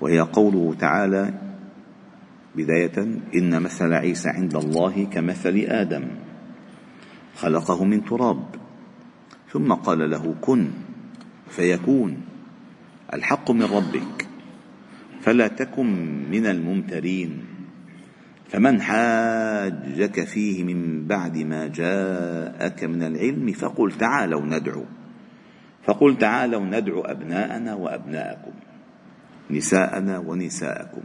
وهي قوله تعالى بداية إن مثل عيسى عند الله كمثل آدم خلقه من تراب ثم قال له كن فيكون الحق من ربك فلا تكن من الممترين فمن حاجك فيه من بعد ما جاءك من العلم فقل تعالوا ندعو فقل تعالوا ندعو أبناءنا وأبناءكم. نساءنا ونساءكم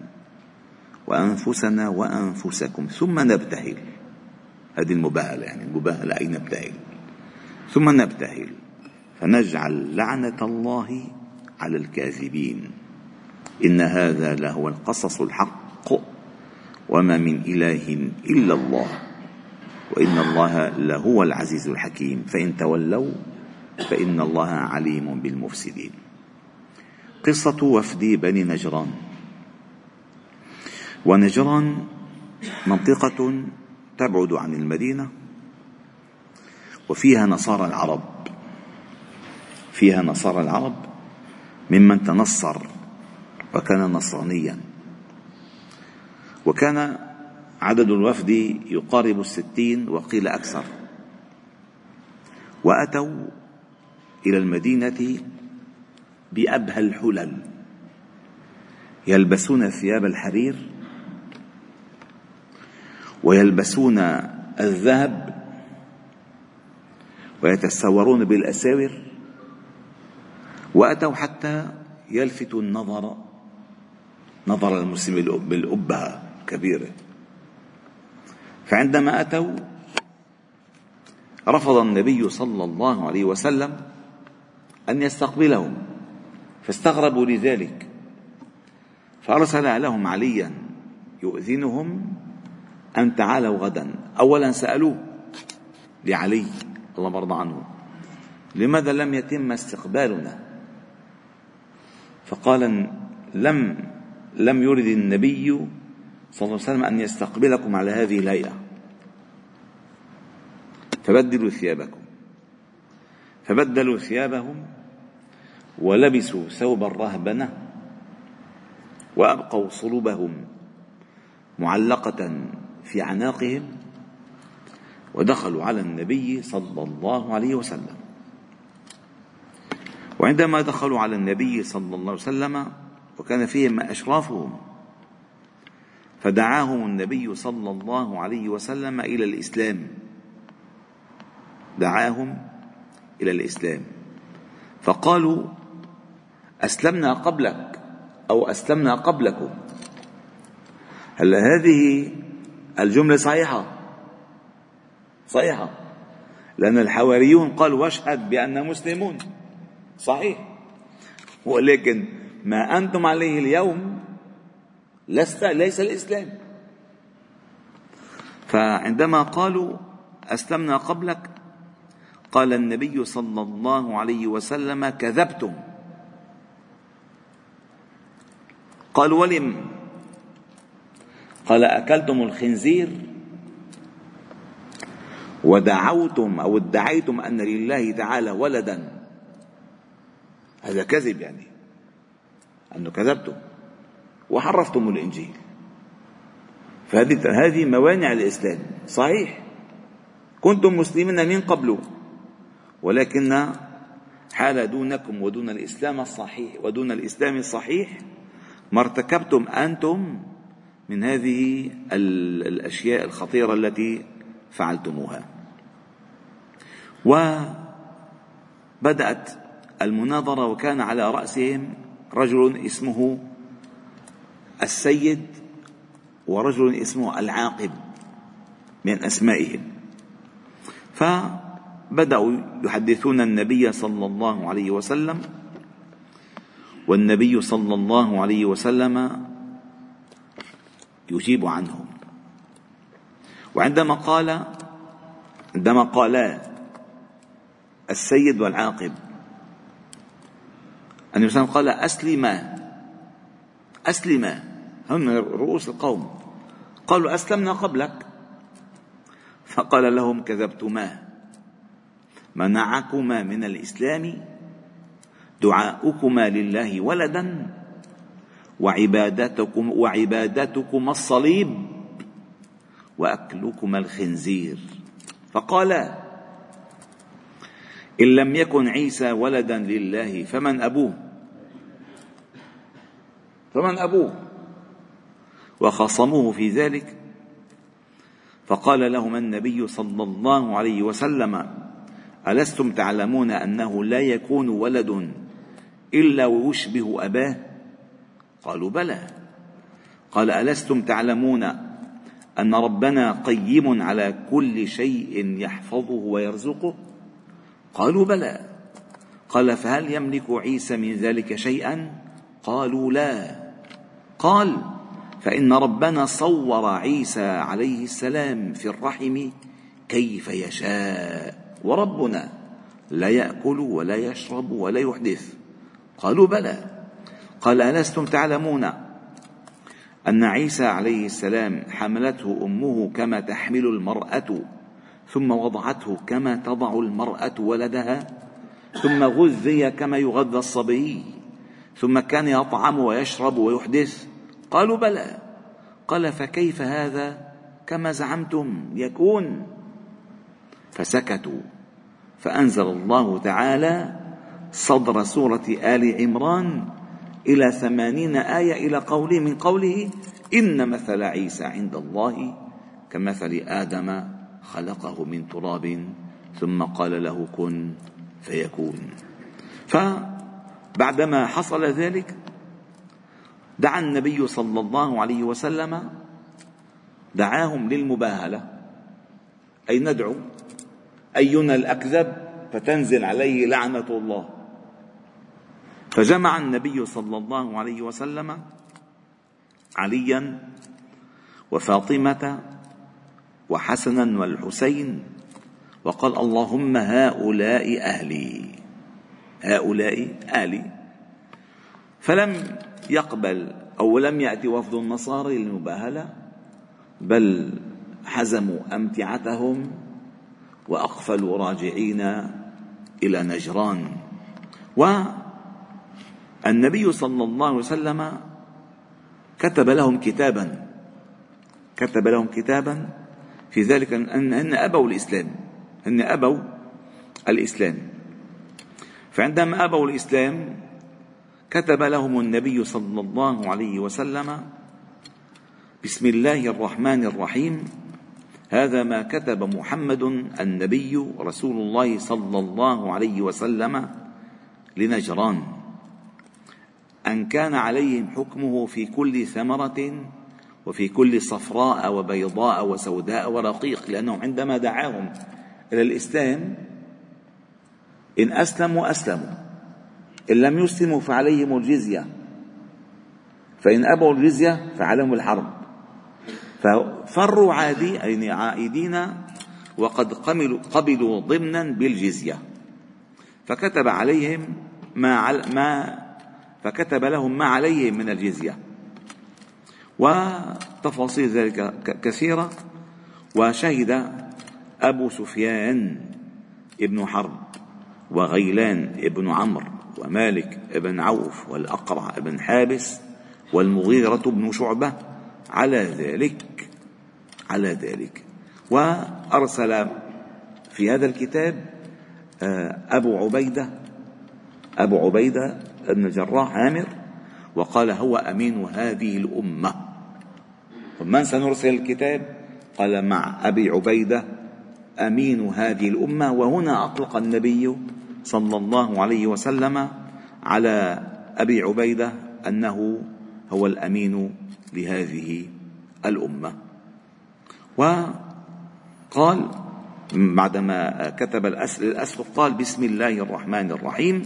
وأنفسنا وأنفسكم. ثم نبتهل. هذه المباهلة يعني المباهلة أي نبتهل؟ ثم نبتهل. فنجعل لعنة الله على الكاذبين. إن هذا لهو القصص الحق. وما من إله إلا الله. وإن الله لهو العزيز الحكيم. فإن تولوا فإن الله عليم بالمفسدين. قصة وفد بني نجران. ونجران منطقة تبعد عن المدينة وفيها نصارى العرب. فيها نصارى العرب ممن تنصر وكان نصرانيا. وكان عدد الوفد يقارب الستين وقيل أكثر. وأتوا إلى المدينة بأبهى الحلل. يلبسون ثياب الحرير ويلبسون الذهب ويتسورون بالأساور وأتوا حتى يلفتوا النظر نظر المسلم بالأبهة كبيرة فعندما أتوا رفض النبي صلى الله عليه وسلم أن يستقبلهم. فاستغربوا لذلك. فأرسل لهم عليا يؤذنهم أن تعالوا غدا. أولا سألوه لعلي الله مرضى عنه لماذا لم يتم استقبالنا؟ فقال لم لم يرد النبي صلى الله عليه وسلم أن يستقبلكم على هذه الهيئة. فبدلوا ثيابكم. فبدلوا ثيابهم ولبسوا ثوب الرهبنة وأبقوا صلوبهم معلقة في أعناقهم ودخلوا على النبي صلى الله عليه وسلم. وعندما دخلوا على النبي صلى الله عليه وسلم وكان فيهم أشرافهم فدعاهم النبي صلى الله عليه وسلم إلى الإسلام. دعاهم إلى الإسلام. فقالوا أسلمنا قبلك أو أسلمنا قبلكم. هلا هذه الجملة صحيحة؟ صحيحة. لأن الحواريون قالوا واشهد بأننا مسلمون. صحيح. ولكن ما أنتم عليه اليوم لست ليس الإسلام. فعندما قالوا أسلمنا قبلك قال النبي صلى الله عليه وسلم كذبتم. قالوا ولم. قال أكلتم الخنزير؟ ودعوتم أو ادعيتم أن لله تعالى ولدا. هذا كذب يعني. أنه كذبتم. وحرفتم الإنجيل. فهذه هذه موانع الإسلام. صحيح. كنتم مسلمين من قبل. ولكن حال دونكم ودون الإسلام الصحيح ودون الإسلام الصحيح ما ارتكبتم أنتم من هذه الأشياء الخطيرة التي فعلتموها. وبدأت المناظرة وكان على رأسهم رجل اسمه السيد ورجل اسمه العاقب من أسمائهم. فبدأوا يحدثون النبي صلى الله عليه وسلم والنبي صلى الله عليه وسلم يجيب عنهم. وعندما قال عندما قالا السيد والعاقب النبي صلى الله عليه وسلم قال أسلما أسلما هم رؤوس القوم. قالوا أسلمنا قبلك. فقال لهم كذبتما منعكما من الإسلام دعاؤكما لله ولدا وعبادتكم وعبادتكم الصليب وأكلكما الخنزير. فقال إن لم يكن عيسى ولدا لله فمن أبوه؟ فمن أبوه؟ وخصموه في ذلك. فقال لهم النبي صلى الله عليه وسلم ألستم تعلمون أنه لا يكون ولد إلا ويشبه أباه؟ قالوا بلى. قال ألستم تعلمون أن ربنا قيم على كل شيء يحفظه ويرزقه؟ قالوا بلى. قال فهل يملك عيسى من ذلك شيئا؟ قالوا لا. قال فإن ربنا صور عيسى عليه السلام في الرحم كيف يشاء وربنا لا يأكل ولا يشرب ولا يحدث. قالوا بلى. قال ألستم تعلمون أن عيسى عليه السلام حملته أمه كما تحمل المرأة ثم وضعته كما تضع المرأة ولدها ثم غذي كما يغذى الصبي ثم كان يطعم ويشرب ويحدث. قالوا بلى. قال فكيف هذا؟ كما زعمتم يكون. فسكتوا. فأنزل الله تعالى صدر سورة آل عمران إلى ثمانين آية إلى قوله من قوله إن مثل عيسى عند الله كمثل آدم خلقه من تراب ثم قال له كن فيكون. فبعدما حصل ذلك دعا النبي صلى الله عليه وسلم دعاهم للمباهلة. أي ندعو أينا الأكذب فتنزل عليه لعنة الله. فجمع النبي صلى الله عليه وسلم عليا وفاطمة وحسنا والحسين وقال اللهم هؤلاء أهلي. هؤلاء أهلي. فلم يقبل أو لم يأتي وفد النصارى للمباهلة بل حزموا أمتعتهم وأقفلوا راجعين إلى نجران. و النبي صلى الله عليه وسلم كتب لهم كتابا كتب لهم كتابا في ذلك أن هن أبوا الإسلام هن أبوا الإسلام. فعندما أبوا الإسلام كتب لهم النبي صلى الله عليه وسلم بسم الله الرحمن الرحيم هذا ما كتب محمد النبي رسول الله صلى الله عليه وسلم لنجران. أن كان عليهم حكمه في كل ثمرة وفي كل صفراء وبيضاء وسوداء ورقيق لأنه عندما دعاهم إلى الإسلام إن أسلموا أسلموا. إن لم يسلموا فعليهم الجزية. فإن أبوا الجزية فعليهم الحرب. ففروا عادي يعني عائدين وقد قبلوا ضمنا بالجزية. فكتب عليهم ما ما فكتب لهم ما عليهم من الجزية. وتفاصيل ذلك كثيرة. وشهد أبو سفيان ابن حرب وغيلان ابن عمرو ومالك ابن عوف والأقرع ابن حابس والمغيرة بن شعبة. على ذلك على ذلك. وأرسل في هذا الكتاب آه، أبو عبيدة أبو عبيدة بن الجراح عامر وقال هو أمين هذه الأمة. ومن سنرسل الكتاب؟ قال مع أبي عبيدة أمين هذه الأمة وهنا أطلق النبي صلى الله عليه وسلم على أبي عبيدة أنه هو الأمين لهذه الأمة. وقال بعدما كتب الأسر قال بسم الله الرحمن الرحيم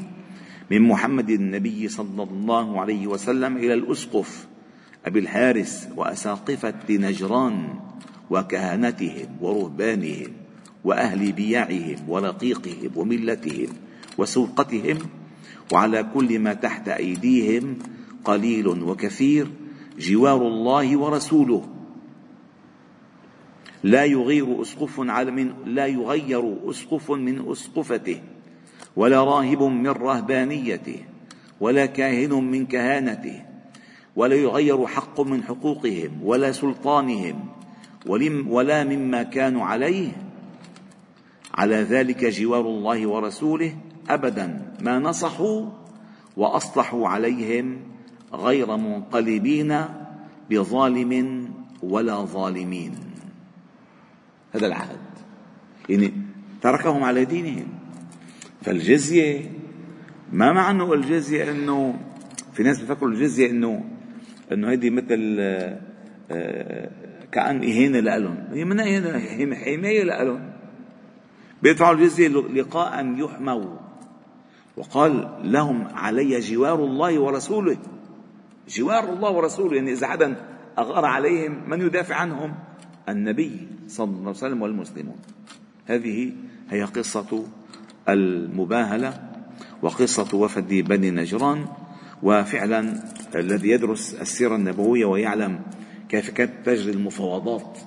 من محمد النبي صلى الله عليه وسلم إلى الأسقف أبي الحارس وأساقفة نجران وكهنتهم ورهبانهم وأهل بيعهم ورقيقهم وملتهم وسوقتهم وعلى كل ما تحت أيديهم قليل وكثير جوار الله ورسوله. لا يغير أسقف على من لا يغير أسقف من أسقفته. ولا راهب من رهبانيته ولا كاهن من كهانته ولا يغير حق من حقوقهم ولا سلطانهم ولا مما كانوا عليه على ذلك جوار الله ورسوله ابدا ما نصحوا وأصلحوا عليهم غير منقلبين بظالم ولا ظالمين. هذا العهد. يعني تركهم على دينهم. فالجزية ما معنى الجزية إنه في ناس بيفكروا الجزية إنه إنه هيدي مثل آه، كأن إهانة لهم هي من إهانة حماية لهم بيدفعوا الجزية لقاء يحموا. وقال لهم علي جوار الله ورسوله. جوار الله ورسوله يعني إذا حدا أغار عليهم من يدافع عنهم؟ النبي صلى الله عليه وسلم والمسلمون. هذه هي قصة المباهلة وقصة وفد بني نجران وفعلا الذي يدرس السيرة النبوية ويعلم كيف كانت تجري المفاوضات.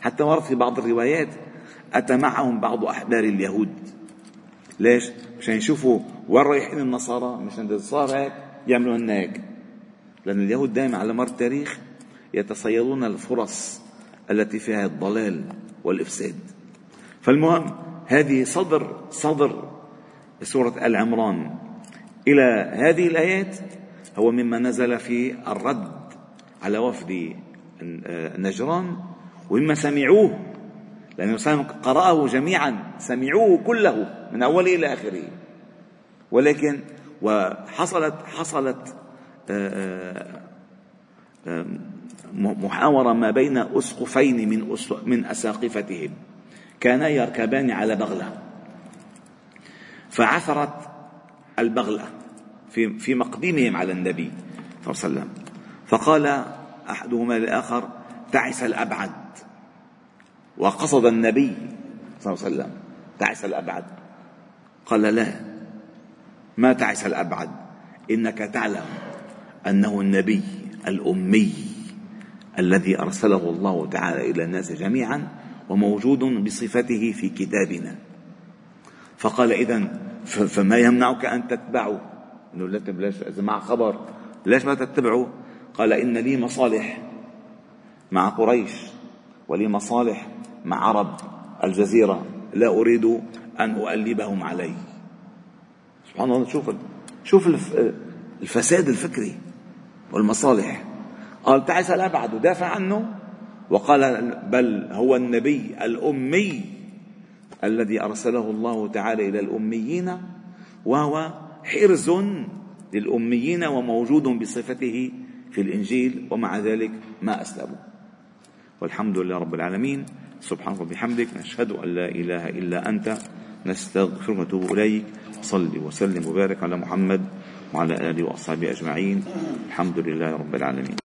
حتى ورد في بعض الروايات أتى معهم بعض أحبار اليهود. ليش؟ مشان يشوفوا وين رايحين النصارى مشان صار هيك يعملوا هن هيك لأن اليهود دائما على مر التاريخ يتصيدون الفرص التي فيها الضلال والإفساد. فالمهم هذه صدر صدر سورة آل عمران. إلى هذه الآيات هو مما نزل في الرد على وفد نجران ومما سمعوه لأنه قرأه جميعا سمعوه كله من أوله إلى آخره. ولكن وحصلت حصلت آه، آه، محاورة ما بين أسقفين من من أساقفتهم. كانا يركبان على بغلة. فعثرت البغلة في في مقدمهم على النبي صلى الله عليه وسلم. فقال أحدهما للآخر تعس الأبعد. وقصد النبي صلى الله عليه وسلم تعس الأبعد. قال لا ما تعس الأبعد إنك تعلم أنه النبي الأمي الذي أرسله الله تعالى إلى الناس جميعا وموجود بصفته في كتابنا. فقال إذا فما يمنعك أن تتبعه؟ انه لا ليش إذا مع خبر. ليش ما تتبعه؟ قال إن لي مصالح مع قريش ولي مصالح مع عرب الجزيرة. لا أريد أن أؤلبهم علي. سبحان الله شوف شوف الفساد الفكري والمصالح. قال تعس الأبعد ودافع عنه. وقال بل هو النبي الأمي الذي أرسله الله تعالى إلى الأميين وهو حرز للأميين وموجود بصفته في الإنجيل ومع ذلك ما أسلموا. والحمد لله رب العالمين. سبحانك وبحمدك نشهد أن لا إله إلا أنت نستغفرك ونتوب إليك. صل وسلم وبارك على محمد وعلى آله وأصحابه أجمعين. الحمد لله رب العالمين.